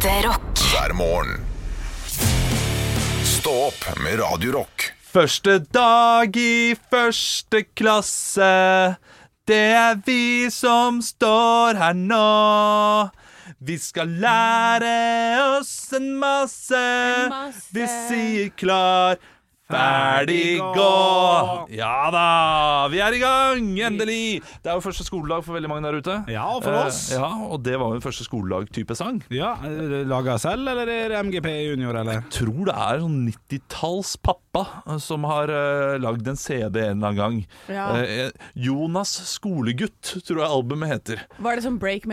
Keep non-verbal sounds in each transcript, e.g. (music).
Ekte rock. hver morgen. Stå opp med Radio Rock. Første dag i første klasse. Det er vi som står her nå. Vi skal lære oss en masse. masse. Vi sier klar, ferdig, gå. Ja da, vi er i gang! Endelig. Det er jo første skoledag for veldig mange der ute. Ja, og for oss. Eh, ja, Og det var jo første skoledag-type sang. Ja, Laga selv, eller er det MGP Junior, eller? Jeg tror det er sånn 90-talls pappa eh, som har uh, lagd en CD en eller annen gang. Ja. Eh, Jonas skolegutt, tror jeg albumet heter. Var det sånn break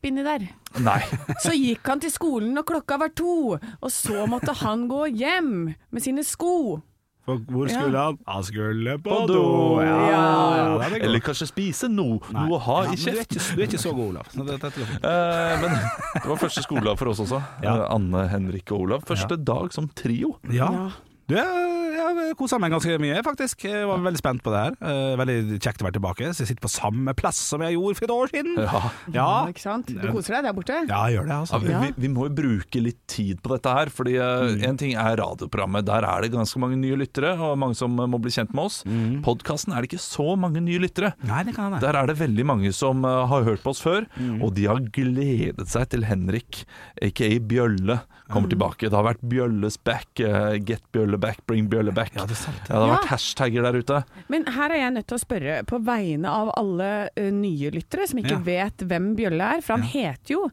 rapp inni der? Nei. (laughs) Så gikk han til skolen når klokka var to, og så måtte han gå hjem med sine sko. For hvor Ja. skulle han? Han skulle på På do. Ja, ja, er. Eller kanskje spise noe. Nei. Noe å ha Ja, i men Du er, ikke, du er ikke så god, Olav. Så det, det. Eh, men det var første skoledag for oss også. Ja. Eh, Anne, Henrik og Olav. Første dag som trio. Ja. Du, jeg jeg kosa meg ganske mye, faktisk. Jeg var veldig spent på det her. Eh, Veldig kjekt å være tilbake. Så jeg sitter på samme plass som jeg gjorde for et år siden. Ja. Ja, ikke sant? Du koser deg der borte? ja jeg gjør det, altså. vi, Ja. vi, vi må jo bruke litt tid på dette her. Fordi Mm. En ting er radioprogrammet. Der er det ganske mange nye lyttere, og mange som eh, må bli kjent med oss. Mm. Podkasten er det ikke så mange nye lyttere. Nei, det kan jeg. Der er det veldig mange som eh, har hørt på oss før, Mm. og de har gledet seg til Henrik, aka Bjølle, kommer Mm. tilbake. Det har vært Bjølles back, uh, get Bjølle back, bring Bjølle back. Ja, det er sant. Ja, det har Ja. vært hashtagger der ute. Men her er jeg nødt til å spørre på vegne av alle uh, nye lyttere som ikke Ja. vet hvem Bjølle er, for han heter jo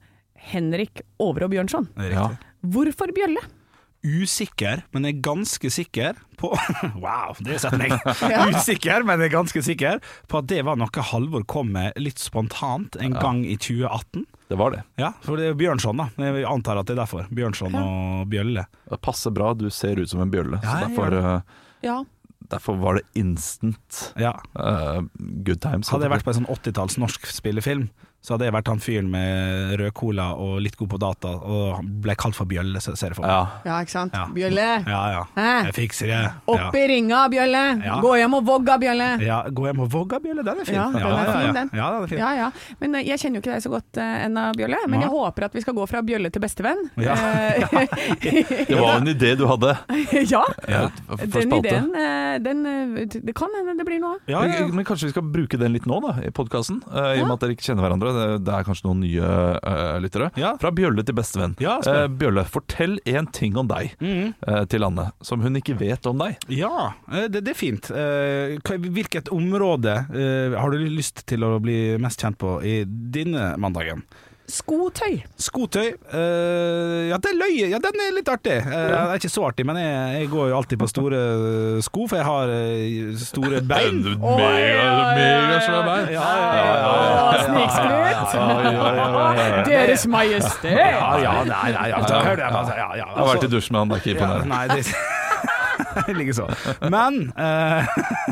Henrik Overå Bjørnson. Ja. Hvorfor Bjølle? Usikker, men er ganske sikker på (laughs) Wow, det er setning! (laughs) Usikker, men er ganske sikker på at det var noe Halvor kom med litt spontant en gang i 2018. Det var det. Ja, for det er Bjørnson, da. Jeg antar at det er derfor. Bjørnson og Bjølle. Det passer bra, du ser ut som en bjølle. Ja, så derfor, eh, Ja. derfor var det instant Ja. eh, good times. Hadde jeg vært på en sånn 80-talls norsk spillefilm, så hadde jeg vært han fyren med rød cola og litt god på data, og ble kalt for Bjølle, ser jeg for meg. ja. ja, ikke sant? Ja. Bjølle. Ja, ja. Hæ? Jeg fikser det. Opp i ringa, Bjølle! Ja. Gå hjem og vogga, Bjølle! Ja, gå hjem og vogga Bjølle, den er fin. Ja, den er fin, den. Ja, den er fin. Ja, ja. Men eh, jeg kjenner jo ikke deg så godt uh, ennå, Bjølle. Men jeg håper at vi skal gå fra Bjølle til bestevenn. Ja. Eh, (laughs) (laughs) Det var en idé du hadde. (laughs) ja. Ja. Den ideen, eh, den, eh, det kan hende det blir noe av. Ja, men kanskje vi skal bruke den litt nå, da, i podkasten? I og med at dere ikke kjenner hverandre. Det, er kanskje noen nye uh, lyttere. Ja. Fra Bjølle til bestevenn. Ja. Eh, Bjølle, fortell én ting om deg mm. uh, til Anne, som hun ikke vet om deg. Ja, det, det er fint. Hvilket område har du lyst til å bli mest kjent på i denne mandagen? Skotøy. Skotøy. Uh, ja, det er løye. Ja, den er litt artig. Eh, Den er ikke så artig, men jeg, jeg går jo alltid på store sko, for jeg har eh, store bein. Megasvære bein. Ja, ja, ja, ja. Snikskryt! Deres Majestet! Ja, ja, nei, nei, ja, altså, ja, ja, Jeg har vært i dusj med han, det er ikke Ja, imponerende. Nei, det det ligger så. Men eh,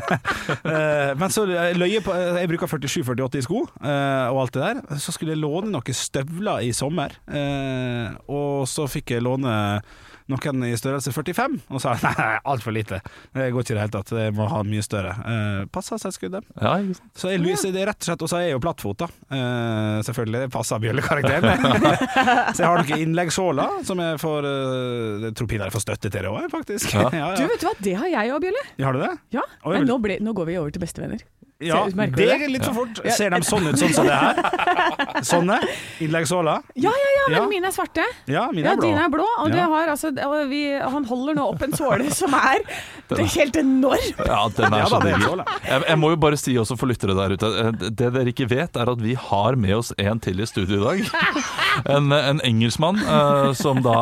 (laughs) eh, Men så løye på Jeg bruker 47-48 i sko eh, og alt det der. Så skulle jeg låne noen støvler i sommer, eh, og så fikk jeg låne noen i størrelse 45, og sa (laughs) nei, nei altfor lite. Det går ikke i det hele tatt, jeg må ha mye større. Eh, Passa seg skuddet. Ja. Så jeg, lyser det er rett og slett Og så er jeg jo plattfot, da. Eh, selvfølgelig. Det passer bjøllekarakteren. (laughs) (laughs) så jeg har noen innleggssåler som jeg får uh, Jeg tror pinadø får støtte til det òg, faktisk. Ja. Ja, Du, vet du hva, det har jeg òg, Bjølle. Har du det? Ja, Oi, Men nå, ble, nå går vi over til bestevenner. Ja, det er litt for fort. Ser de sånn ut, sånn som det her? Sånne? Innleggssåler? Ja, ja, ja, men Ja. mine er svarte. Ja, mine er blå. dine er blå, og, det Ja. har, altså, og vi, han holder nå opp en såle som er (laughs) Det er helt enorm! Ja, den er så digg. Jeg, jeg må jo bare si også for lyttere der ute eh, Det dere ikke vet, er at vi har med oss en til i studio i dag. (laughs) En, en engelskmann uh, som da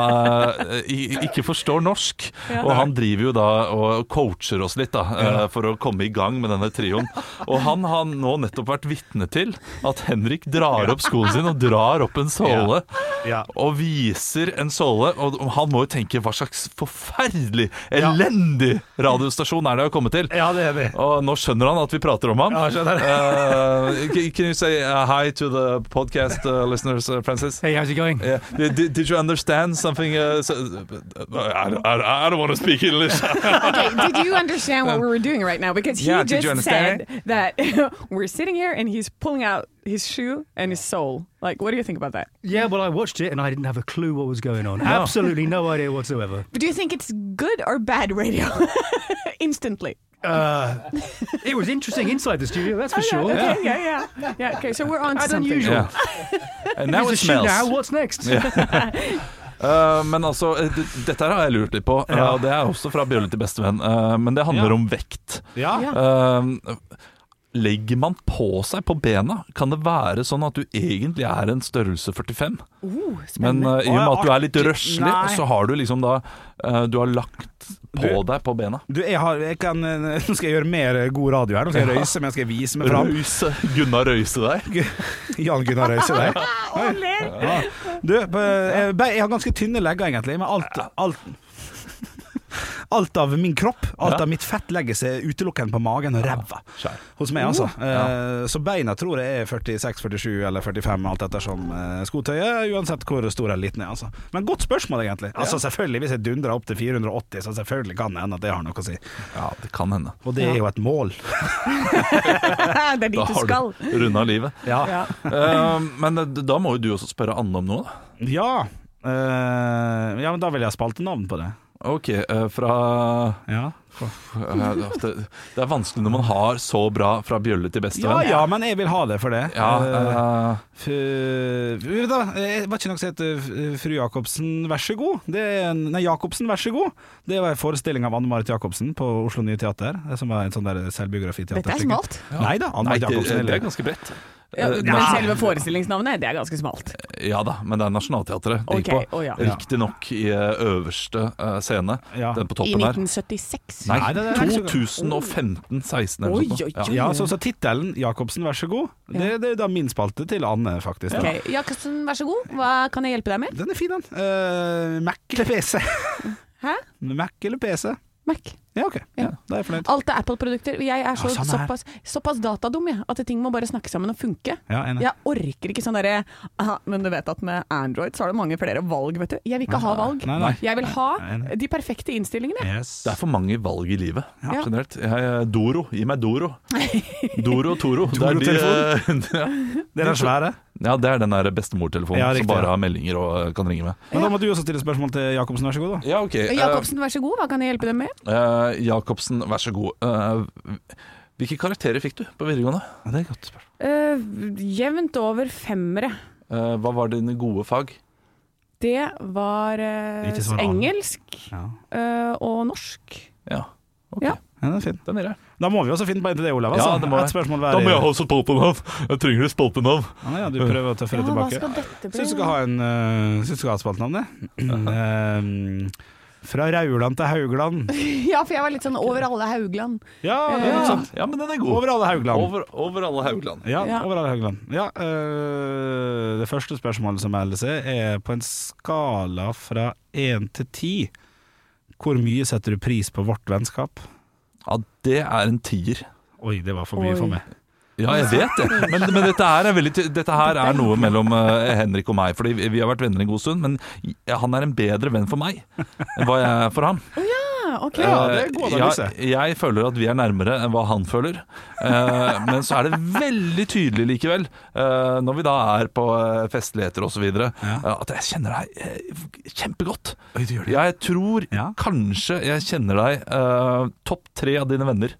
uh, ikke forstår norsk. Og han driver jo da og coacher oss litt da uh, for å komme i gang med denne trioen. Og han har nå nettopp vært vitne til at Henrik drar opp skoen sin og drar opp en såle. Ja. Og viser en såle. Og han må jo tenke hva slags forferdelig, elendig radiostasjon er det å komme til. Ja, det er det. Og nå skjønner han at vi prater om ham. Ja, skjønner. Uh, can- can you say uh, hi to the podcast uh, listeners, uh, Francis? Hey, how's it going? Yeah. Did, did, did you understand something? Uh, so, uh, uh, I, I, I don't want to speak English. (laughs) Okay, did you understand what um, we were doing right now? Because he Yeah, just said that (laughs) we're sitting here and he's pulling out his shoe and his soul. Like, what do you think about that? Yeah, well, I watched it and I didn't have a clue what was going on. Absolutely no idea whatsoever. But do you think it's good or bad radio? (laughs) Instantly. Uh, it was interesting inside the studio, that's (laughs) for Okay, sure. Okay, yeah, yeah, yeah. Okay, so we're on to As something. unusual. Ja. (laughs) And now There's it shoe smells. now, what's next? Eh, men altså, eh, d- dette her har jeg lurt litt på. Ja. og det er også fra bjølle til bestevenn. eh, men det handler Ja. om vekt. Ja. Legger man på seg på bena? Kan det være sånn at du egentlig er en størrelse 45? Oh, Men eh, i og med at du er litt røslig, Nei. så har du liksom da uh, Du har lagt på deg på bena. Du, jeg har, jeg kan, eh, (laughs) nå skal jeg gjøre mer god radio her. Nå skal jeg røyse, men jeg skal vise meg fram. Røyse. Gunnar Røyse deg? (laughs) Jan Gunnar Røise deg. Ja. Du, jeg, jeg har ganske tynne legger egentlig, Med alt, alt Alt av min kropp, alt Ja. av mitt fett legger seg utelukkende på magen og ræva Ja. hos meg, altså. Uh, Ja. Eh, Så beina tror jeg er 46, 47 eller 45, alt ettersom uh, skotøyet, uansett hvor stor eller liten jeg er, altså. Men godt spørsmål, egentlig. Altså Selvfølgelig, hvis jeg dundrer opp til 480, så selvfølgelig kan det hende at det har noe å si. Ja, det kan hende. Og det er jo et mål. (laughs) (laughs) det er dit Da du har skal. du runda livet. Ja. Ja. Eh, men eh, da må jo du også spørre Anne om noe, da. Ja, Uh, ja men da vil jeg ha spaltenavn på det. Ok, eh, fra Ja. eh, det, er vanskelig når man har så bra fra bjølle til bestevenn. ja, men jeg vil ha det for det. Ja, uh, uh, da, var ikke noe som het eh, Fru Jacobsen, vær så god? Det er nei, Jacobsen, vær så god. Det var en forestilling av Anne-Marit Jacobsen på Oslo Nye Teater. Som var en sånn der selvbiografiteater. Dette er smalt. Nei da, Anne-Marit Jacobsen. det er ganske bredt. Ja, Eh, men selve forestillingsnavnet, det er ganske smalt. Ja da, men det er Nationaltheatret det gikk okay, på. Oh, ja. Riktignok i eh, øverste eh, scene, Ja. den på toppen der. I 1976. Nei, Nei, det er ikke så- 2015-16 eller noe sånt. Ja. så, så tittelen 'Jacobsen, vær så god', det, det er da min spalte til Anne, faktisk. Okay. Jacobsen, vær så god. Hva kan jeg hjelpe deg med? Den er fin, den. Uh, Mac eller PC? Hæ? Mac eller PC? Mac. Ja, ok. Ja, da er jeg fornøyd. Alt er Apple-produkter. Jeg er så, Ja, sånn er. såpass, såpass datadum jeg, at ting må bare snakke sammen og funke. Ja. Jeg orker ikke sånn derre Men du vet at med Android så har du mange flere valg, vet du. Jeg vil ikke ha valg. Nei, nei. Jeg vil ha de perfekte innstillingene. Yes. Det er for mange valg i livet, Ja. generelt. Jeg, eh, Doro, gi meg Doro. (laughs) Doro og Toro. Det er, de, eh, (laughs) Det er den svære. ja, det er den der bestemortelefonen Ja, som bare har meldinger og eh, kan ringe med. Men da må du også stille spørsmål til Jacobsen, vær så god. da Ja, ok. eh, Jacobsen, vær så god. Hva kan jeg hjelpe deg med? Eh, Jacobsen, vær så god. Uh, hvilke karakterer fikk du på videregående? Ja, det er et godt spørsmål. Uh, jevnt over femmere. Eh, hva var dine gode fag? Det var engelsk Ja. eh, og norsk. Ja, ok. Ja. ja, den er fin. Den er. Da må vi også finne på en til det, Olav. Altså. Ja, det må Et jeg. spørsmål hver. Da må jeg ha spolpenavn Jeg trenger et spaltenavn. Ja, ja, du prøver å tøffe det Ja, hva skal dette bli? Syns du skal ha en uh, Syns du skal ha et spaltenavn, det? (clears throat) Eh, fra Rauland til Haugland. (laughs) Ja, for jeg var litt sånn over alle Haugland. Ja, det er Ja. litt sånn. Ja, men den er god. Over alle Haugland. Over, over alle Haugland. Ja, Ja. over alle Haugland. Ja, øh, det første spørsmålet som melder seg, er på en skala fra én til ti. Hvor mye setter du pris på vårt vennskap? Ja, det er en tier. Oi, det var for mye Oi. for meg. Ja, jeg vet det. Men, men dette, her er veldig, dette her er noe mellom eh, Henrik og meg. Fordi vi, har vært venner en god stund, men han er en bedre venn for meg enn hva jeg er for ham. Ja, ok. Ja, det er god Eh, jeg, jeg føler at vi er nærmere enn hva han føler. Eh, men så er det veldig tydelig likevel, eh, når vi da er på eh, festligheter osv., Ja. uh, at jeg kjenner deg eh, kjempegodt. Oi, det gjør det? Jeg tror Ja. kanskje jeg kjenner deg eh, topp tre av dine venner.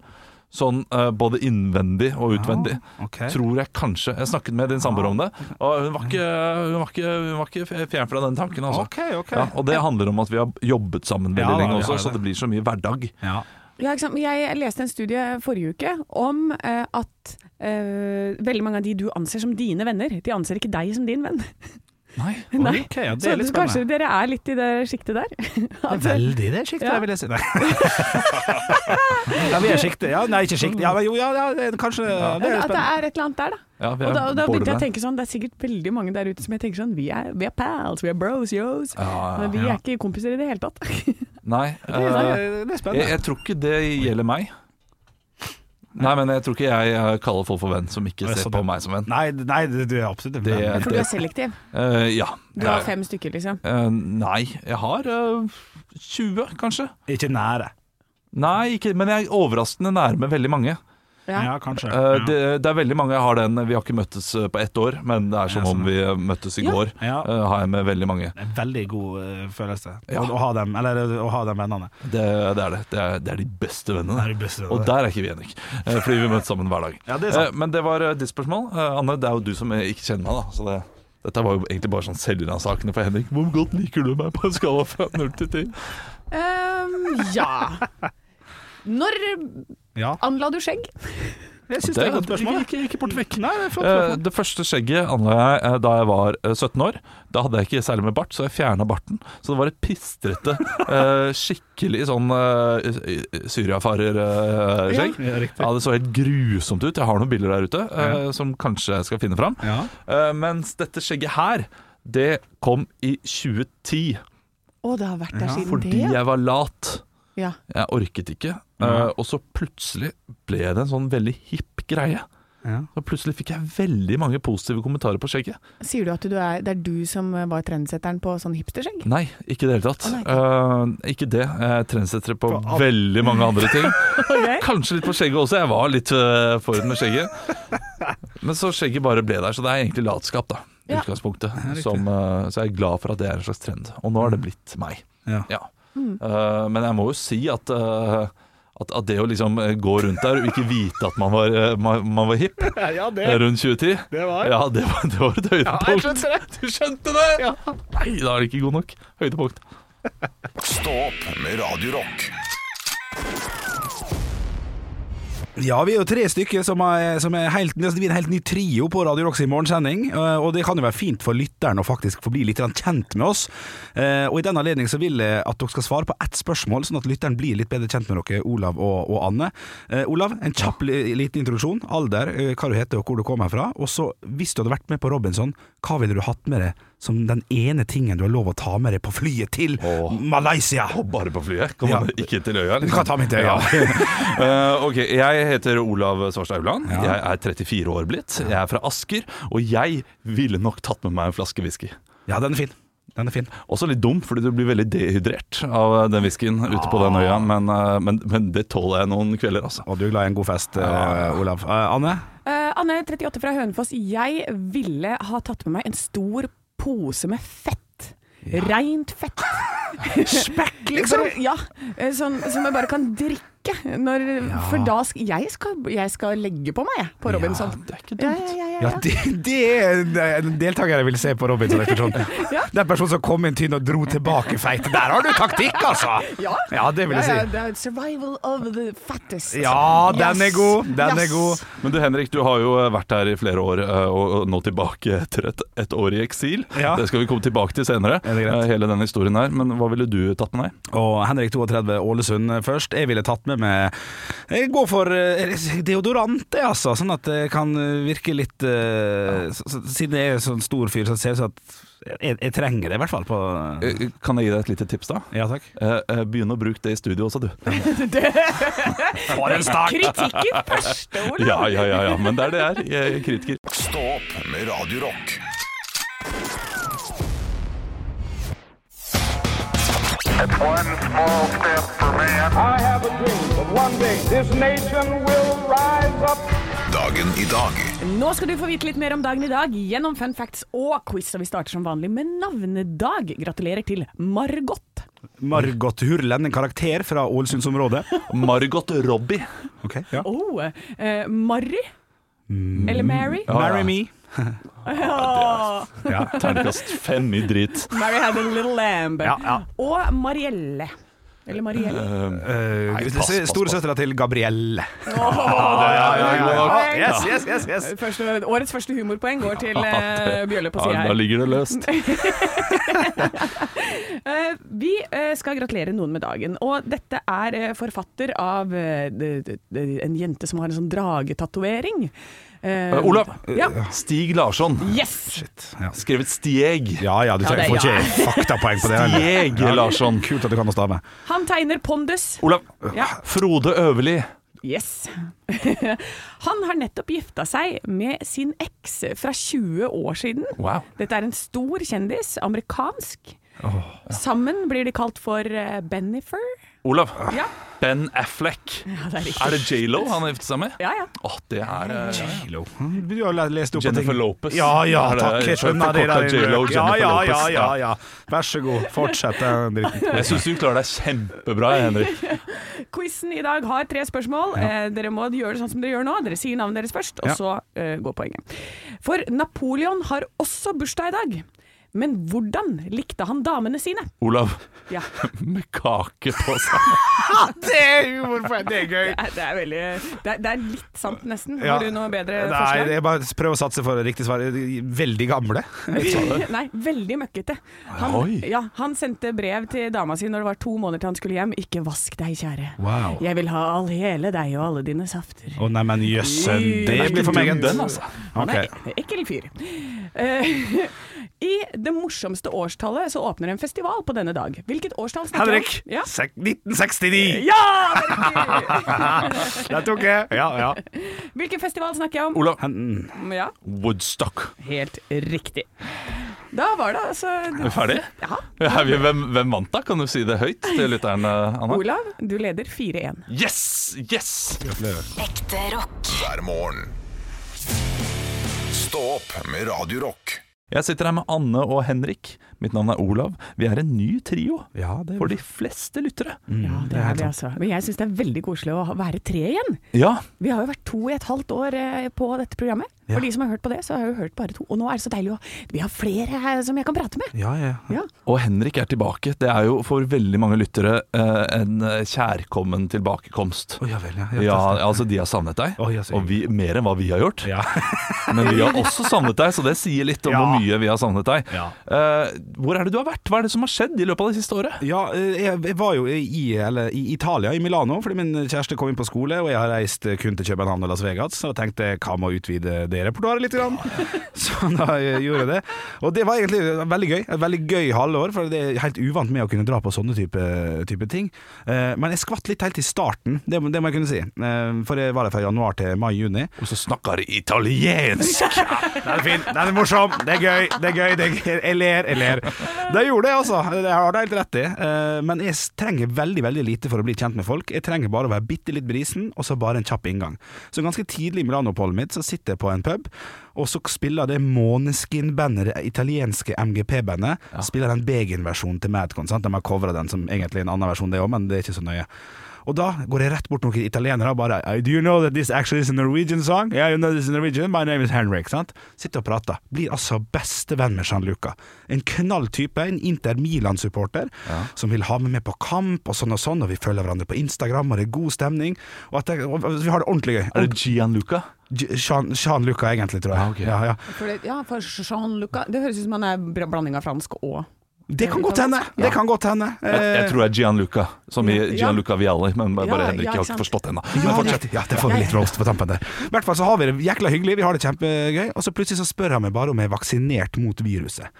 Sånn uh, både innvendig og utvendig. ok. Tror jeg kanskje. Jeg snakket med din samboer om det, og hun var ikke, hun var ikke, hun var ikke fjern fra den tanken. Altså. Okay, okay. Ja, og det handler om at vi har jobbet sammen veldig Ja, lenge også, det. så det blir så mye hverdag. Ja. Ja, ikke sant? Jeg leste en studie forrige uke om uh, at uh, veldig mange av de du anser som dine venner, de anser ikke deg som din venn. (laughs) Nei. (laughs) Nei. Ok, ja, det er litt kanskje dere er litt i det sjiktet der? (laughs) At- Veldig det sjiktet, Ja. vil jeg si. Nei. (laughs) ja, vi er sjiktet. Ja, nei, ikke sjiktet. Ja, jo, ja, ja, det er kanskje det er at det er et eller annet der, da. Ja, Og da, og da begynte jeg å tenke sånn, det er sikkert veldig mange der ute som jeg tenker sånn, vi er, vi er pals, vi er bros, yos. Ja, ja, Men vi ja. er ikke kompiser i det hele tatt. Nei, Det er, eh, det er jeg, jeg tror ikke det gjelder meg. Nei, men jeg tror ikke jeg eh, kaller folk for venn som ikke ser på meg som venn. Nei, nei, du er absolutt en Det- Jeg tror du er selektiv. Uh, ja. Du har fem stykker, liksom. Uh, nei, jeg har uh, 20, kanskje. Ikke nære. Nei, ikke, men jeg er overraskende nærme veldig mange. Ja. Ja, kanskje. Eh, Ja. det, det er veldig mange jeg har den. Vi har ikke møttes eh, på ett år, men det er som Ja, om vi eh, møttes i Ja. går. Ja. har jeg med veldig mange. Det er en veldig god følelse Ja. å, å ha dem, eller å ha de vennene. Det, det er det. Det er, det er de beste vennene. Det er de beste vennene. Og der er ikke vi, Henrik. Eh, Fordi vi møtes sammen hver dag. Ja, det Men det var ditt spørsmål. Anne, det er jo du som ikke kjenner meg, da. Så det, dette var jo egentlig bare sånn selvransakende for Henrik. Hvor godt liker du meg på en skala fra null til ti? Ehm, ja. Når Ja. anla du skjegg? (laughs) Jeg syns det er et godt spørsmål. Ikke, ikke bort vekk. Nei, det er flott Eh. Det første skjegget anla jeg eh, da jeg var eh, 17 år. Da hadde jeg ikke særlig med bart, så jeg fjerna barten. Så det var et pistrete, (laughs) eh, skikkelig sånn syriafarerskjegg. Ja. Ja, det så helt grusomt ut. Jeg har noen bilder der ute eh, som kanskje jeg skal finne fram. Ja. Eh, mens dette skjegget her, det kom i 2010. Å, det har vært der siden siden Fordi det. jeg var lat. Ja. Jeg orket ikke. Ja. Eh, og så plutselig ble det en sånn veldig hipp greie. Ja. Så plutselig fikk jeg veldig mange positive kommentarer på skjegget. Sier du at du er, det er du som var trendsetteren på sånn hipsterskjegg? Nei, ikke i det hele tatt. Oh. Eh, ikke det. Jeg er trendsetter på På veldig mange andre ting. (laughs) okay. Kanskje litt på skjegget også. Jeg var litt uh, forut med skjegget. Men så skjegget bare ble der, så det er egentlig latskap, da. I Ja. utgangspunktet. Som, uh, så jeg er glad for at det er en slags trend. Og nå har det blitt meg. Ja. Ja. Eh, men jeg må jo si at uh, at, at det å liksom eh, gå rundt der og ikke vite at man var, man, man var hipp (laughs) ja, det, rundt 2010 det var Ja, det var, det var et høydepunkt. (laughs) Du skjønte det! Nei, da er det ikke god nok. Høydepunkt. Stå opp med Radio Ja, vi er jo tre stykker som er, som er helt, vi er en helt ny trio på Radio Rocks i morgensending. eh, Og det kan jo være fint for lytteren å faktisk få bli litt kjent med oss. Eh, Og i den anledning så vil jeg at dere skal svare på ett spørsmål, sånn at lytteren blir litt bedre kjent med dere, Olav og, og Anne. Eh, Olav, en kjapp liten introduksjon. Alder, hva du heter og hvor du kommer fra. Og så, hvis du hadde vært med på Robinson, hva ville du hatt med deg som den ene tingen du har lov å ta med deg på flyet til Åh. Malaysia? Åh, bare på flyet? Kan man Ja. ikke til øya? Du kan ta meg til øya. uh, (laughs) ok, Jeg heter Olav Svarstad Haugland. Ja. Jeg er 34 år blitt. Jeg er fra Asker, og jeg ville nok tatt med meg en flaske whisky. Ja, den er fin. Den er fin. Også litt dum, fordi du blir veldig dehydrert av den whiskyen ute på den øya. Men, eh, men, men det tåler jeg noen kvelder, altså. Og du er glad i en god fest, uh, Olav. Uh, Anne? Eh, Anne, 38 fra Hønefoss. Jeg ville ha tatt med meg en stor pose med fett. Reint fett. (laughs) Spekk, liksom! Ja, sånn som jeg bare kan drikke. Når, For da skal jeg, skal jeg skal legge på meg jeg, på Robinson. Ja, Det er ikke dumt. ja, ja, ja, Ja, ja. det, det er en deltaker jeg vil se på Robinson-ekspedisjonen. (laughs) Ja. Den personen som kom inn tynn og dro tilbake feit. Der har du taktikk, altså! Ja. Ja, det vil jeg Ja, ja, si. det er survival of the fattest. Ja, den er god! Den er god. Men du Henrik, du har jo vært her i flere år, eh, og nå tilbake etter et, et år i eksil. Ja. Det skal vi komme tilbake til senere, Er det eh, hele denne historien her. Men hva ville du tatt med deg? Og Henrik 32 Ålesund først. Jeg ville tatt med meg Jeg går for eh, deodorant, jeg, altså. Sånn at det kan virke litt uh, s- s- Siden jeg er sånn stor fyr, så ser det ut som at jeg, jeg trenger det, i hvert fall. På, Eh, Kan jeg gi deg et lite tips, da? ja takk. Eh, eh, Begynn å bruke det i studio også, du. (laughs) For en start! Kritikken første, Olav. Ja, ja, ja, ja. men det er det jeg er. Jeg er kritiker. Stå opp med Radio It's one small step for man. I have a dream that one day this nation will rise up. Dagen i dag Nå skal du få vite litt mer om dagen i dag gjennom fun facts og quiz. Og vi starter som vanlig med navnedag. Gratulerer til Margot. Margot Hurlen, en karakter fra Ålesundsområdet. Margot Robbie. Okay, ja. Oh, eh, Marry? Eller Mary? Ja, Marry ja. me. (laughs) Ja. Ja. Terningkast fem i drit. Mary had a little lamb. Ja, ja. Og Marielle. Eller Marielle. Uh, Uh, Nei, pass, pass, Storesøstera til Gabrielle. (laughs) ja, ja, ja. Yes, yes, yes, yes. Første, årets første humorpoeng går til uh, Bjølle på Ja, sida da ligger det løst. (laughs) Eh, vi eh, skal gratulere noen med dagen, og dette er eh, forfatter av eh, en jente som har en sånn dragetatovering. Eh, Eh, Olav. Ja. Stig Larsson. Yes! Ja. Skrevet Stieg. Ja ja, du Ja, det- får ikke faktapoeng på det. Stieg Stieg Larsson. Kult at du kan å stave. Han tegner pondus. Olav. Ja. Frode Øverli. Yes. (laughs) Han har nettopp gifta seg med sin eks fra 20 år siden. Wow. Dette er en stor kjendis, amerikansk. Sammen blir de kalt for eh, Bennifer. Olav. Ja. Ben Affleck. Ja, det er. Er det J.Lo han har giftet seg med? Ja, ja. Åh, det er eh, Kilo. Du har lest opp Jennifer. Lopez. Ja, ja, takk. Jeg skjønner det. der. J.Lo, Ja, Jennifer ja, Lopez, ja, ja, ja. ja. Vær så god. Fortsett den dritten. (laughs) Jeg syns du klarer deg kjempebra, Henrik. (laughs) Quizen i dag har tre spørsmål. Ja. dere må gjøre det sånn som dere gjør nå. Dere sier navnet deres først, og så uh, går poenget. For Napoleon har også bursdag i dag. Men hvordan likte han damene sine? Olav, Ja, (laughs) med kake på seg. Det er humor, for det er gøy. det er, det er veldig det er, det er litt sant, nesten. Ja. Har du noe bedre Nei, forslag? jeg bare prøver å satse for riktig svar. Veldig gamle. (laughs) Nei, veldig møkkete. Han, ja, han sendte brev til dama si når det var to måneder til han skulle hjem. Ikke vask deg, kjære. Wow. Jeg vil ha all, hele deg og alle dine safter. Å nei, men jøssen, det blir for meg en dønn, altså. Han okay. er ekkel fyr. Eh, (laughs) I det morsomste årstallet så åpner en festival på denne dag. Hvilket årstall snakker vi om? Henrik, Ja. 1969! ja, det er! (laughs) Der tok jeg. Ja, ja. Hvilken festival snakker jeg om? Olav, Henton. Ja, Woodstock. helt riktig. Da var det altså Er vi ferdig? Ja. Ja, vi- Hvem, hvem vant da? Kan du si det høyt til lytteren, eh, Anna? Olav, du leder 4-1. Yes! Yes! Ekte rock. hver morgen. Stå opp med Radio Rock. Jeg sitter her med Anne og Henrik. Mitt navn er Olav. Vi er en ny trio Ja, det for de fleste lyttere. Ja, det er vi altså. Men jeg syns det er veldig koselig å være tre igjen. Ja, Vi har jo vært to i et halvt år eh, på dette programmet. For de som har hørt på det, så har jeg jo hørt bare to. Og nå er det så deilig å Vi har flere her som jeg kan prate med. Ja, ja. Ja. Og Henrik er tilbake. Det er jo for veldig mange lyttere eh, en eh, kjærkommen tilbakekomst. Oh, ja vel, ja. Ja, altså De har savnet deg, Oh, ja, og vi, mer enn hva vi har gjort. Ja. (laughs) Men vi har (laughs) også savnet deg, så det sier litt om Ja. hvor mye vi har savnet deg. Ja. Hvor er det du har vært? Hva er det som har skjedd i løpet av det siste året? Ja, eh, jeg var jo i, eller, i Italia, i Milano, fordi min kjæreste kom inn på skole, og jeg har reist kun til København og Las Vegas, jeg tenkte hva med å utvide det repertoaret litt? Grann? (laughs) Så da gjorde jeg det. Og det var egentlig veldig gøy. Et veldig gøy halvår, for det er helt uvant med å kunne dra på sånne type, type ting. Eh, Men jeg skvatt litt helt i starten, det, det må jeg kunne si. Eh, For jeg var der fra januar til mai-juni. Og så snakker de italiensk! Den er fin, den er morsom, det er gøy, det er gøy, det er gøy. jeg ler, jeg ler. Det gjorde jeg, altså. Det har du helt rett i. Eh, Men jeg trenger veldig veldig lite for å bli kjent med folk. Jeg trenger bare å være bitte litt brisen, og så bare en kjapp inngang. Så ganske tidlig i Milano-oppholdet mitt så sitter jeg på en pub, og så spiller det Måneskin-bandet, det italienske MGP-bandet, spiller den Begin-versjonen til Madcon. Sant? De har covra den som egentlig en annen versjon, det òg, men det er ikke så nøye. Og da går jeg rett bort til noen italienere og bare Do you know that this actually is a Norwegian song? Yeah, you know this is Norwegian. My name is Henrik. Sant? Sitter og prater. Blir altså bestevenn med Gianluca. En knall type, en Inter Milan-supporter, som vil ha meg med på kamp og sånn og sånn, og vi følger hverandre på Instagram, og det er god stemning. Og, at jeg, og vi har det ordentlig gøy. Er det Gianluca? Luca? Jean- Jean-Luca, egentlig, tror jeg. Ja, okay. ja, ja. For det, ja, for Jean-Luca Det høres ut som han er blanding av fransk og Det kan godt hende! Det kan godt hende. Jeg, jeg tror det er Gianluca, som i. Gianluca Vialli, men bare Ja, Henrik ja, har ikke ikke forstått det ennå. Men fortsett. ja, det får vi litt roast på tampen der. I hvert fall så har vi det jækla hyggelig, vi har det kjempegøy, og så plutselig så spør han meg bare om jeg er vaksinert mot viruset.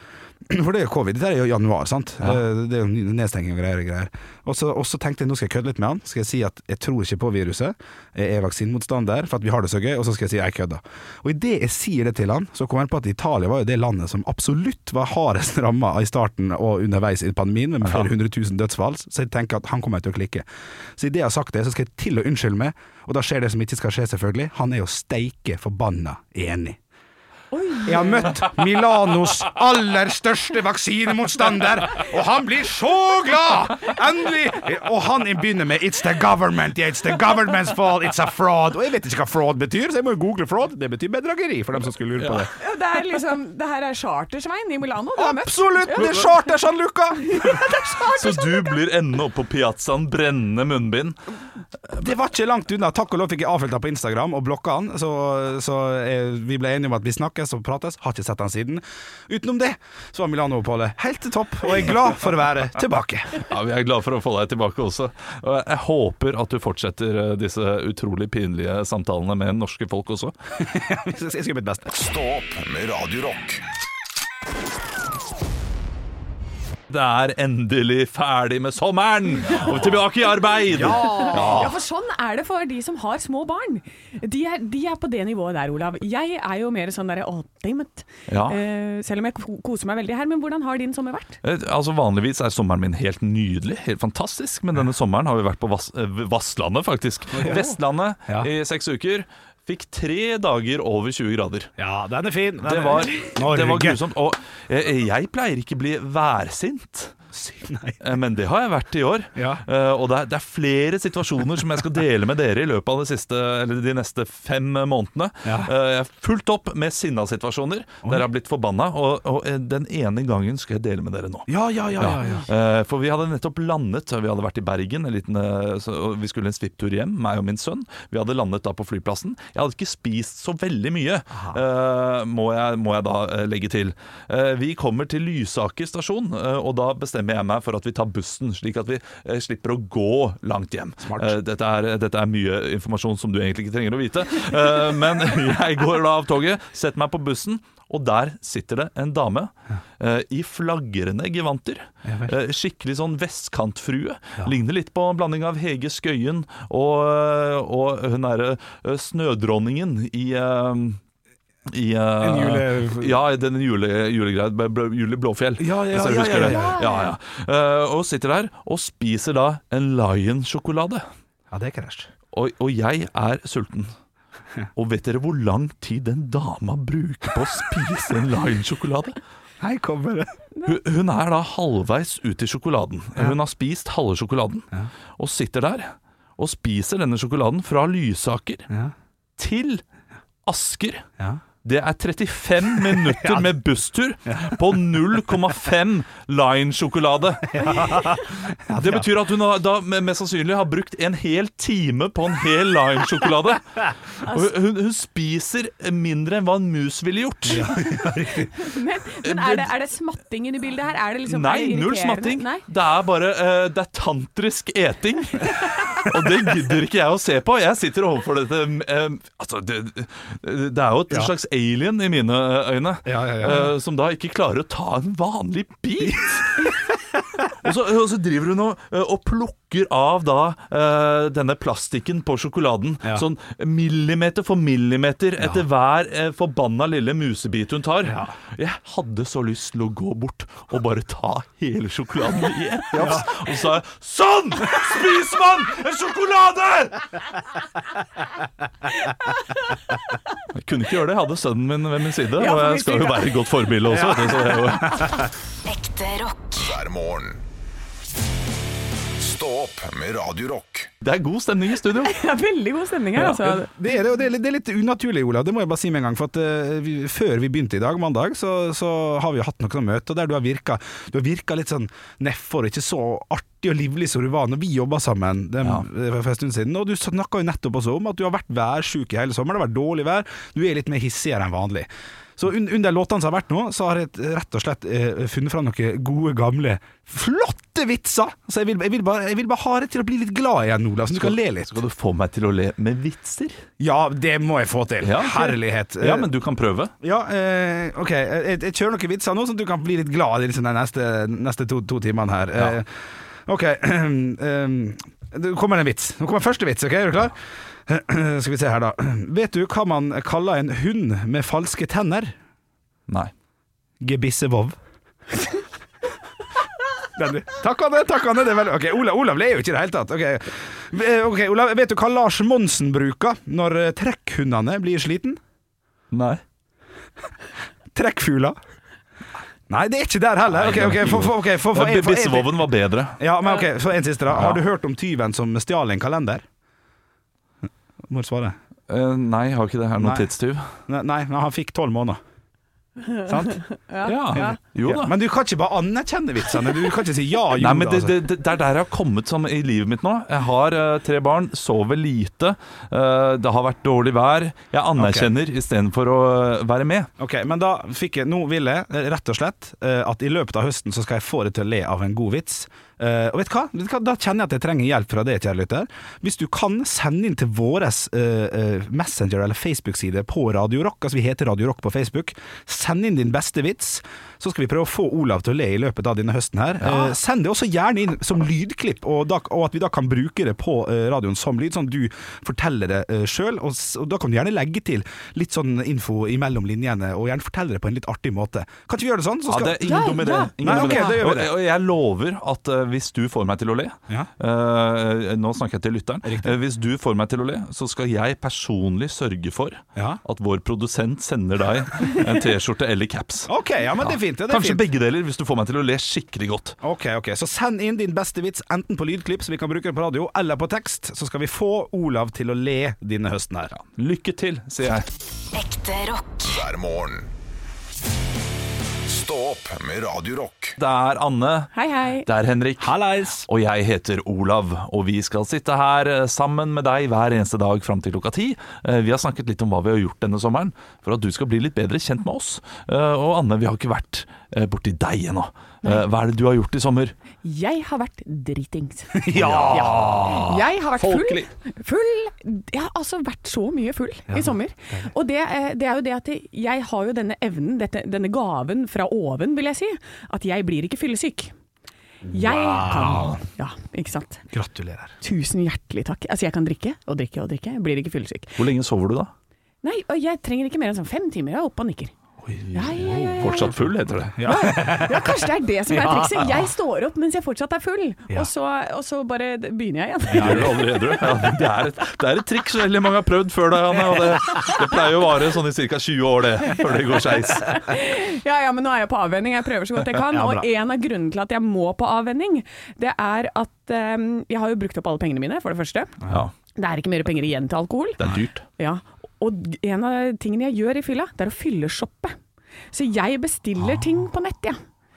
(clears throat) For det er jo covid, det er jo januar, sant? Ja. Det er jo nedstenging og greier. og greier. Og så, og så tenkte jeg nå skal jeg kødde litt med han. Skal jeg si at jeg tror ikke på viruset, jeg er vaksinemotstander for at vi har det så gøy, og så skal jeg si jeg kødder. Og idet jeg sier det til han, så kommer jeg på at Italia var jo det landet som absolutt var hardest ramma i starten og underveis i pandemien, med flere hundre tusen dødsfall, så jeg tenker at han kommer til å klikke. Så idet jeg har sagt det, så skal jeg til å unnskylde meg, og da skjer det som ikke skal skje, selvfølgelig. Han er jo steike forbanna enig. Jeg har møtt Milanos aller største vaksinemotstander, og han blir så glad! Endelig! Og han begynner med 'It's the government, yeah, it's the government's fault, it's a fraud'. Og jeg vet ikke hva fraud betyr, så jeg må jo google fraud. Det betyr bedrageri, for dem som skulle lure på det. Ja, det er liksom Det her er Chartersvein i Milano du har møtt. Absolutt! Det er charter, San Luca! Så du blir ende opp på piazzaen, brennende munnbind. Det var ikke langt unna. Takk og lov fikk jeg avfølt han på Instagram og blokka han, så, så jeg, vi ble enige om at vi snakkes og prates. Har ikke sett den siden. Utenom det så var Milano-oppholdet helt til topp, og jeg er glad for å være tilbake. Ja, Vi er glad for å få deg tilbake også. Og jeg håper at du fortsetter eh, disse utrolig pinlige samtalene med norske folk også. (laughs) Jeg skal gjøre mitt beste. Stå opp med Radio Det er endelig ferdig med sommeren, og tilbake i arbeid! Ja, for sånn er det for de som har små barn. De er, de er på det nivået der, Olav. Jeg er jo mer sånn derre. Ja. Uh, selv om jeg koser meg veldig her. Men hvordan har din sommer vært? Eh, Altså Vanligvis er sommeren min helt nydelig, helt fantastisk, men denne sommeren har vi vært på Vass, eh, Vasslandet, faktisk. Vestlandet Ja. i seks uker. Fikk tre dager over 20 grader. Ja, den er fin. Den Det var, det var grusomt. Og jeg, jeg pleier ikke bli værsint. Nei. Eh, Men det har jeg vært i år. Ja. Eh, og det er, det er flere situasjoner som jeg skal dele med dere i løpet av siste, eller de neste fem månedene. Ja. Eh, jeg har fulgt opp med sinna situasjoner der jeg har blitt forbanna, og, og den ene gangen skal jeg dele med dere nå. Ja, ja, ja. ja, ja. For vi hadde nettopp landet Vi hadde vært i Bergen en liten, Vi skulle en svipptur hjem, meg og min sønn Vi hadde landet da på flyplassen Jeg hadde ikke spist så veldig mye må, jeg, må jeg da legge til Vi kommer til Lysaker stasjon Og da bestemmer jeg meg for at vi tar bussen Slik at vi eh, slipper å gå langt hjem. Eh, dette, er, dette er mye informasjon som du egentlig ikke trenger å vite. Eh, Men (laughs) jeg går da av toget Setter meg på bussen og der sitter det en dame eh, i flagrende gevanter. Eh, skikkelig sånn vestkantfrue. Ligner litt på en blanding av Hege Skøyen og, og hun derre snødronningen i i, uh, En jule- Ja, den jule, julegreia. Jule Blåfjell. Ja, ja, ja, ja, ja. ja, ja. Eh, og sitter der og spiser da en Lion-sjokolade. Ja, det er krasj. Og, og jeg er sulten. (laughs) Og vet dere hvor lang tid den dama bruker på å spise en Lion-sjokolade? Nei, kommer det. Hun, hun er da halvveis ut i sjokoladen. Hun har spist halve sjokoladen og sitter der og spiser denne sjokoladen fra Lysaker til Asker. Ja. Det er 35 (laughs) minutter med busstur på 0,5 Line-sjokolade. (laughs) Det betyr at hun har, da mest sannsynlig har brukt en hel time på en hel Line-sjokolade. (laughs) Hun, hun spiser mindre enn hva en mus ville gjort. Men, men er, det, er det smattingen i bildet her? Er det liksom, Nei, null smatting. Nei? Det er bare uh, Det er tantrisk eting. Og det gidder ikke jeg å se på. Jeg sitter overfor dette eh, Altså, det, det er jo et Ja. slags alien i mine øyne. Ja, ja, eh, som da ikke klarer å ta en vanlig bit. (laughs) Og så, og så driver hun og, eh, og plukker av da uh, denne plastikken på sjokoladen. Ja. Sånn millimeter for millimeter etter hver uh, forbanna lille musebit hun tar. Ja. Jeg hadde så lyst til å gå bort og bare ta hele sjokoladen i ett jafs. Og så sa jeg Sånn spiser man en sjokolade! Jeg kunne ikke gjøre det. Jeg hadde sønnen min ved min side, Ja, og jeg skal jo være et godt forbilde også. Det, Så det er jo Ekte rock. hver morgen. Stå opp med Radio Rock. Det er god stemning i studio. (laughs) Det er veldig god stemning her, altså. Det er, det, og det, er, litt- det er litt unaturlig, Olav. Det må jeg bare si med en gang. For at, uh, vi, Før vi begynte i dag, mandag, så, så har vi jo hatt noen møter der du har virka Du har virka litt sånn nedfor, ikke så artig og livlig som du var når vi jobba sammen den, ja. for en stund siden. Og du snakka jo nettopp også om at du har vært værsjuk i hele sommer. Det har vært dårlig vær. Du er litt mer hissigere enn vanlig. Så un under låtene som har vært nå, så har jeg rett og slett eh, funnet fram noen gode, gamle, flotte vitser! Så jeg vil, jeg, vil bare, jeg vil bare ha det til å bli litt glad igjen, Olav, så du kan le litt. Skal du få meg til å le med vitser? Ja, det må jeg få til. Ja. Herlighet. Ja, men du kan prøve. Ja, eh, ok. Jeg, jeg kjører noen vitser nå, så du kan bli litt glad i liksom de neste, neste to, to timene her. Ja. Eh, ok. Um, (clears throat) det kommer en vits. Nå kommer første vits. ok, Er du klar? (clears throat) Skal vi se her, da. Vet du hva man kaller en hund med falske tenner? Nei. Gebissevov. Takk Anne, takk Anne. Det er veldig, ok, Olav, Olav ler jo ikke i det hele tatt. Ok, Eh, ok, Olav, Vet du hva Lars Monsen bruker når eh, trekkhundene blir sliten? Nei. Trekkfugler. Nei, det er ikke der heller. Okay, okay, for, for, okay, for, for, for, Bissevoven var bedre. Ja, men ok, så en siste da Har du hørt om tyven som stjal en kalender? Må du svare Uh, nei, jeg har ikke det. Er det noen Nei. tidstyv? Nei, nei, men han fikk tolv måneder Sant? (laughs) Ja. Jo da. Men du kan ikke bare anerkjenne vitsene Du kan ikke si ja, jo Nei, men det, altså. det, det, det er der jeg har kommet sånn i livet mitt nå. Jeg har uh, tre barn, sover lite. Uh, det har vært dårlig vær. Jeg anerkjenner istedenfor å eh, være med. Ok, men da fikk jeg Nå vil jeg eh, rett og slett eh, At i løpet av høsten så skal jeg få deg til å le av en god vits Eh, og vet du, hva? hva? Da kjenner jeg at jeg trenger hjelp fra deg, kjære lytter. Hvis du kan sende inn til vår Messenger- eller Facebook-side på Radio Rock, altså vi heter Radio Rock på Facebook, send inn din beste vits. Så skal vi prøve å få Olav til å le i løpet av denne høsten her. Eh, send det også gjerne inn som lydklipp, og, da, og at vi da kan bruke det på radioen som lyd, sånn at du forteller det uh, sjøl. Og, og da kan du gjerne legge til litt sånn info imellom linjene, og gjerne fortelle det på en litt artig måte. Kan ikke vi gjøre det sånn? Så Ja, det er ingen Ja, dum idé. ja. Ingen Nei, okay, det gjør vi det. og jeg lover at hvis du får meg til å le Ja. eh, Nå snakker jeg til lytteren. Eh, hvis du får meg til å le, så skal jeg personlig sørge for Ja. at vår produsent sender deg en T-skjorte eller caps. Ok, ja, men det er fint. Det er Kanskje fint. begge deler, hvis du får meg til å le skikkelig godt. Ok, ok, Så send inn din beste vits, enten på lydklipp, så vi kan bruke det på radio, eller på tekst. Så skal vi få Olav til å le denne høsten her. Lykke til, sier jeg. Ekte rock. hver morgen. Stå opp med Radio Rock. Det er Anne. Hei, hei. Det er Henrik. Hallais! Og jeg heter Olav, og vi skal sitte her eh, sammen med deg hver eneste dag fram til klokka ti. Eh, Vi har snakket litt om hva vi har gjort denne sommeren, for at du skal bli litt bedre kjent med oss. Eh, Og Anne, vi har ikke vært borti deg ennå. Hva er det du har gjort i sommer? Jeg har vært dritings. (laughs) Ja! Jeg har vært full. Full Jeg har altså vært så mye full i sommer. Og det, eh, det er jo det at jeg har jo denne evnen, dette, denne gaven fra oven, vil jeg si, at jeg blir ikke fyllesyk. Jeg kan Ja, ikke sant. Gratulerer. Tusen hjertelig takk. Altså, jeg kan drikke og drikke og drikke, jeg blir ikke fyllesyk. Hvor lenge sover du da? Nei, og jeg trenger ikke mer enn sånn fem timer, jeg er oppe og nikker. Ja, ja, ja. Fortsatt full, heter det. Ja, kanskje det er det som er (laughs) trikset. Jeg står opp mens jeg fortsatt er full, og, så, og så bare begynner jeg igjen. Det, er et, det er et triks veldig mange har prøvd før deg, Anne. Det, det pleier å vare sånn i ca. 20 år, det, før det går skeis. (laughs) Ja, ja, men nå er jeg på avvenning. Jeg prøver så godt jeg kan. Og en av grunnene til at jeg må på avvenning, det er at um, jeg har jo brukt opp alle pengene mine, for det første. Ja, Det er ikke mer penger igjen til alkohol. det er dyrt. Ja. Og en av tingene jeg gjør i fylla, det er å fylleshoppe. Så jeg bestiller ting på nett, jeg.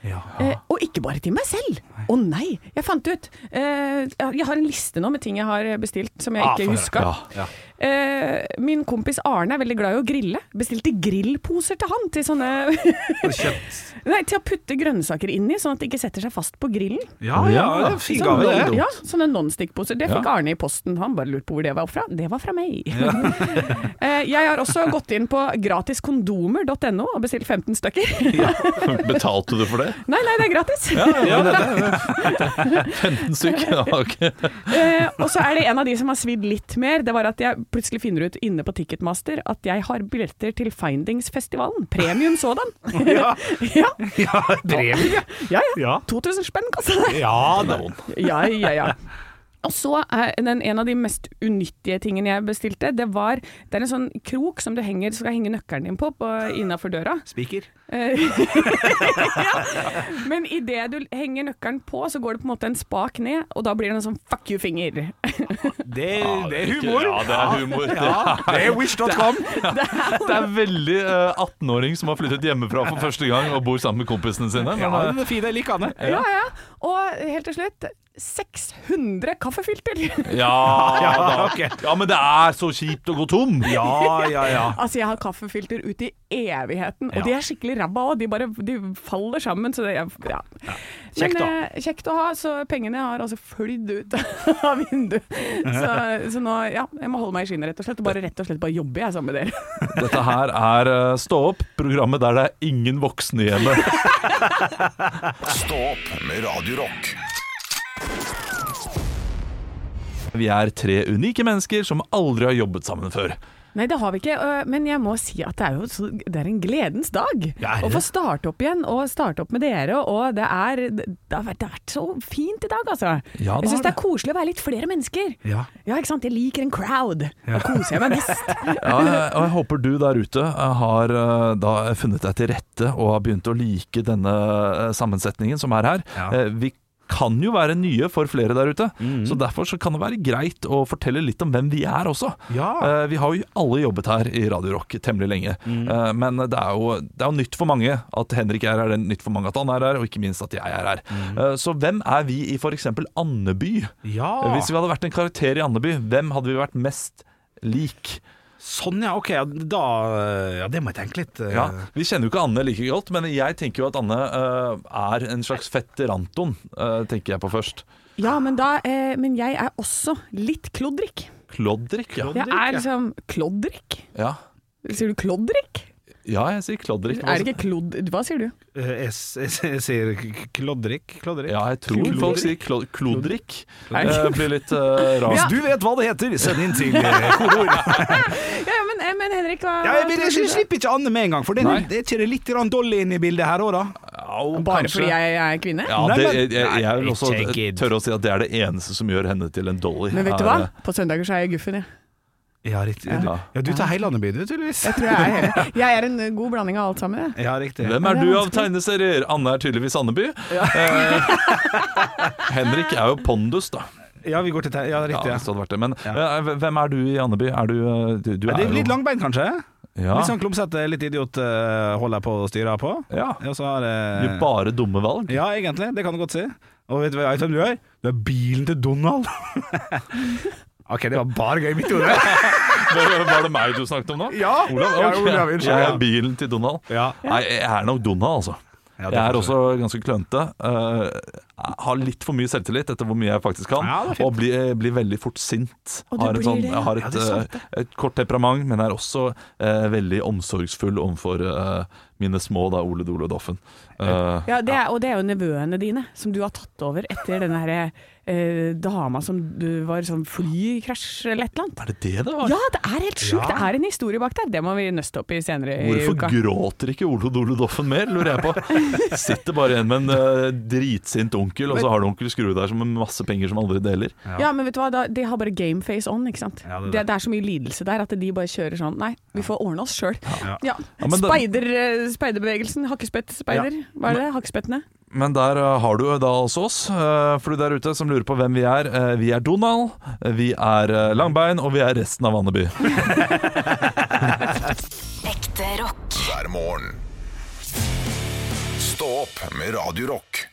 Ja. Eh, og ikke bare til meg selv. Å nei, jeg fant ut. Eh, jeg har en liste nå med ting jeg har bestilt som jeg Ah, ikke huska. Ja. Ja. Eh, min kompis Arne er veldig glad i å grille. Bestilte grillposer til han til sånne (laughs) Nei, til å putte grønnsaker inn i, sånn at det ikke setter seg fast på grillen. Ja, ja, det er fin Sånn gave, det. Ja, sånne non-stick-poser. Det Ja. fikk Arne i posten. Han bare lurte på hvor det var fra. Det var fra meg. (laughs) Eh, jeg har også gått inn på gratiskondomer.no og bestilt 15 stykker. (laughs) Betalte du for det? nei, nei, det er gratis. Ja, ja, det, det, 15 stykker? Ja, ok. Eh, og så er det en av de som har svidd litt mer. Det var at jeg plutselig finner ut inne på Ticketmaster at jeg har billetter til Findingsfestivalen. Premium sådan. (laughs) (laughs) Ja. ja, Ja, premie. ja, ja. Ja. 2000 spenn kosta det. Ja, noen. Ja, ja, ja. Og så den, en av de mest unyttige tingene jeg bestilte, det var Det er en sånn krok som du henger, skal henge nøkkelen din på, på innafor døra. Spiker. Eh, (laughs) ja. Men idet du henger nøkkelen på, så går det på en måte en spak ned, og da blir det en sånn fuck you-finger. (laughs) Det, det er humor. Ja, det er humor. Ja, det er (laughs) wish.com. Det er veldig uh, 18-åring som har flyttet hjemmefra for første gang og bor sammen med kompisene sine. Men, Ja, eh, det er fint. Jeg liker den. Ja, ja. Og helt til slutt 600 kaffefilter. ja, Ja, da. ok. ja, men det er så kjipt å gå tom! Ja, ja, ja. Altså, jeg har kaffefilter ut i evigheten, og Ja. de er skikkelig ræva òg. De bare de faller sammen. Så det er, ja. Kjekt, Men, eh, kjekt å ha, så pengene har altså flydd ut (laughs) av vinduet. (laughs) Så, så nå, ja, jeg må holde meg i skinnet, rett og slett. Og bare rett og slett bare jobbe, jeg, sammen med dere. (laughs) Dette her er eh, Stå opp, programmet der det er ingen voksne hjemme. Stå opp med Radio Rock. Vi er tre unike mennesker som aldri har jobbet sammen før. Nei, det har vi ikke, men jeg må si at det er jo så, det er en gledens dag. Ja, Å få starte opp igjen, og starte opp med dere. Og det, er, det, har, vært, det har vært så fint i dag, altså. Ja, det jeg syns det er koselig å være litt flere mennesker. Ja. Ja, ikke sant. Jeg liker en crowd. Da koser jeg meg mest. (laughs) Ja, og jeg håper du der ute har da funnet deg til rette og har begynt å like denne sammensetningen som er her. Ja. Eh, Vi kan jo være nye for flere der ute, så derfor så kan det være greit å fortelle litt om hvem vi er også. Ja. Uh, Vi har jo alle jobbet her i Radio Rock temmelig lenge, Eh, men det er, jo, det er jo nytt for mange at Henrik er her, det er nytt for mange at han er her, og ikke minst at jeg er her. Eh, Så hvem er vi i f.eks. Andeby? Ja. Hvis vi hadde vært en karakter i Andeby, hvem hadde vi vært mest lik? Sånn, ja. Ok, ja, da Ja, det må jeg tenke litt. eh. Ja, Vi kjenner jo ikke Anne like godt, men jeg tenker jo at Anne uh, er en slags fetter Anton, eh, tenker jeg på først. Ja, men, da, eh, men jeg er også litt klodrik. Kloddrik, ja. Jeg er liksom klodrik. ja. Sier du klodrik? Ja, jeg sier klodrik. Er det ikke klod... Hva sier du? Eh, Jeg, s- jeg, jeg sier klodrik. kloddrik. Ja, jeg tror Klodrik. folk sier klod klodrik. Er det- blir litt uh, rart. Hvis du vet hva det heter, send inn til eh, kodeord. (laughs) Ja, men, men Henrik, hva Ja, jeg, jeg, jeg slipper ikke Anne med en gang, for det, er ikke det litt Dolly inn i bildet her òg, da? Ja, Bare kanskje. fordi jeg er kvinne? Ja, det, jeg, jeg, jeg vil også tørre å si at det er det eneste som gjør henne til en dolly. Men vet du Er, hva? På søndager så er jeg guffen, jeg. Ja, riktig. Ja. Du, ja, du tar hele Andeby, du, tydeligvis. Jeg tror jeg er (laughs) hele. Jeg er en god blanding av alt sammen, jeg. Ja, riktig. Hvem er du av tegneserier? Anne er tydeligvis Andeby. Eh, (laughs) Henrik er jo Pondus, da. Ja, vi går til Ja, Ja, riktig. Ja. det hadde vært det. Men Ja. eh, hvem er du i Andeby? Er du, eh, du, du Ja, er det er litt langbeint, kanskje? Ja. Litt sånn klumsete, litt idiot uh, holder på å styre på. ja. Ja, så har uh, jeg blir bare dumme valg. Ja, egentlig. Det kan du godt si. Og vet du hva vet du hvem du er? Du er bilen til Donald. (laughs) ok, det var bare gøy i mitt hode. (laughs) Var var det meg du snakket om nå? Ja. Olav? Ja, Olav, jeg er bilen til Donald. Ja. Nei, jeg er nok Donald, altså. Jeg er også ganske klønete. eh, har litt for mye selvtillit etter hvor mye jeg faktisk kan. Ja, og blir, blir veldig fort sint. Og Har sånn, jeg har et, sant, eh, et kort temperament, men er også eh, veldig omsorgsfull overfor eh, mine små, da, Ole Dole Doffen. Uh, Ja, det er, og det er jo nevøene dine, som du har tatt over etter denne her, eh, dama som du var sånn flykrasj eller et eller annet. er det det det var? Ja, det er helt sjukt! Ja. Det er en historie bak der. Det må vi nøste opp i senere i uka. Hvorfor gråter ikke Ole Dole Doffen mer, lurer jeg på. (laughs) Sitter bare igjen med en eh, dritsint onkel, og så har du onkel Skrue der som med masse penger som aldri deler. Ja, men vet du hva, da, de har bare game face on, ikke sant. Ja, det er det, det. det, er så mye lidelse der at de bare kjører sånn Nei, vi får ordne oss sjøl. Ja. Ja. Ja, Speider, eh, speiderbevegelsen, hakkespettspeider, hva er det? Hakkespettene? Men der eh, har du da også oss, eh, for du der ute som lurer på hvem vi er. Vi er Donald, vi er Langbein, og vi er resten av Andeby. (laughs) Ekte rock. hver morgen. Stå opp med Radio Rock.